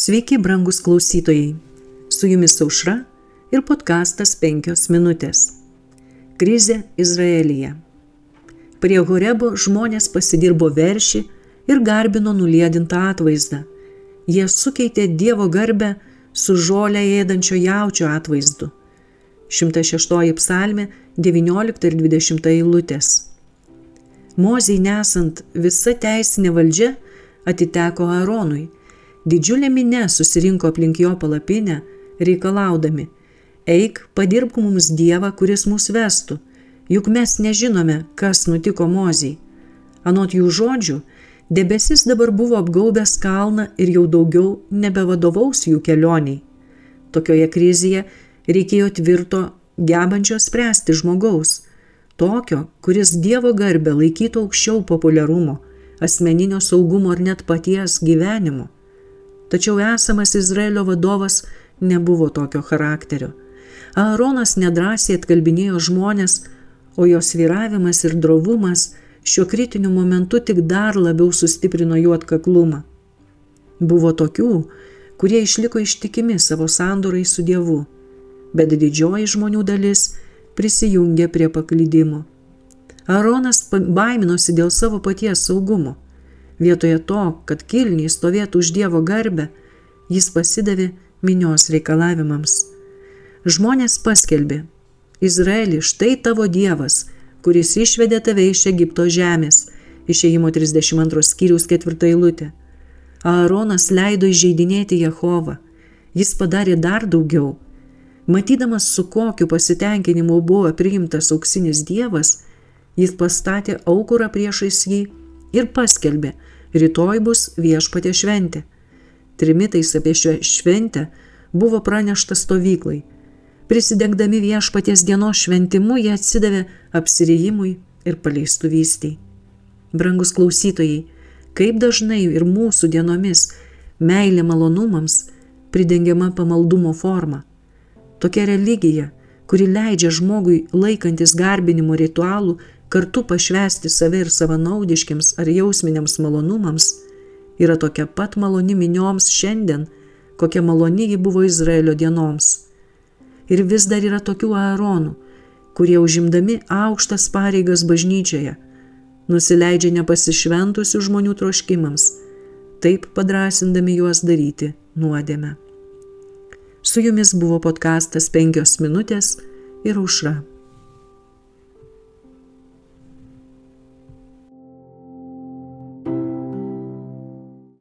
Sveiki, brangus klausytojai. Su jumis aušra ir podkastas 5 minutės. Krizė Izraelyje. Prie Horebo žmonės pasidirbo veršį ir garbino nuliedintą atvaizdą. Jie sukeitė Dievo garbę su žolę ėdančio jaučio atvaizdu. 106 psalmė 19 ir 20 eilutės. Mozei nesant visa teisinė valdžia atiteko Aaronui. Didžiulė minė susirinko aplink jo palapinę, reikalaudami, eik, padirbk mums Dievą, kuris mus vestų, juk mes nežinome, kas nutiko Mozei. Anot jų žodžių, debesis dabar buvo apgaubęs kalną ir jau daugiau nebevadovaus jų kelioniai. Tokioje krizėje reikėjo tvirto, gebančio spręsti žmogaus – tokio, kuris Dievo garbę laikytų aukščiau populiarumo, asmeninio saugumo ar net paties gyvenimo. Tačiau esamas Izraelio vadovas nebuvo tokio charakterio. Aaronas nedrasiai atkalbinėjo žmonės, o jos vyravimas ir drovumas šiuo kritiniu momentu tik dar labiau sustiprino jų atkaklumą. Buvo tokių, kurie išliko ištikimi savo sandorai su Dievu, bet didžioji žmonių dalis prisijungė prie paklydimo. Aronas baiminosi dėl savo paties saugumo. Vietoje to, kad kilniai stovėtų už Dievo garbę, jis pasidavė minios reikalavimams. Žmonės paskelbė, Izraeli, štai tavo Dievas, kuris išvedė tave iš Egipto žemės, išėjimo 32 skyriaus 4 eilutė. Aaronas leido įžeidinėti Jehovą. Jis padarė dar daugiau Matydamas, su kokiu pasitenkinimu buvo priimtas auksinis dievas, jis pastatė aukurą priešais jį ir paskelbė, rytoj bus viešpatė šventė. Trimitais apie šią šventę buvo pranešta stovyklai. Prisidengdami viešpaties dienos šventimu, jie atsidavė apsirijimui ir paleistuvystiai. Brangus klausytojai, kaip dažnai ir mūsų dienomis meilė malonumams pridengiama pamaldumo forma. Tokia religija, kuri leidžia žmogui laikantis garbinimo ritualų kartu pašvesti save ir savanaudiškiams ar jausminiams malonumams, yra tokia pat maloni minioms šiandien, kokia maloni ji buvo Izraelio dienoms. Ir vis dar yra tokių aaronų, kurie užimdami aukštas pareigas bažnyčioje, nusileidžia nepasišventusių žmonių troškimams, taip padrasindami juos daryti nuodėmę. Su jumis buvo podkastas penkios minutės ir užra.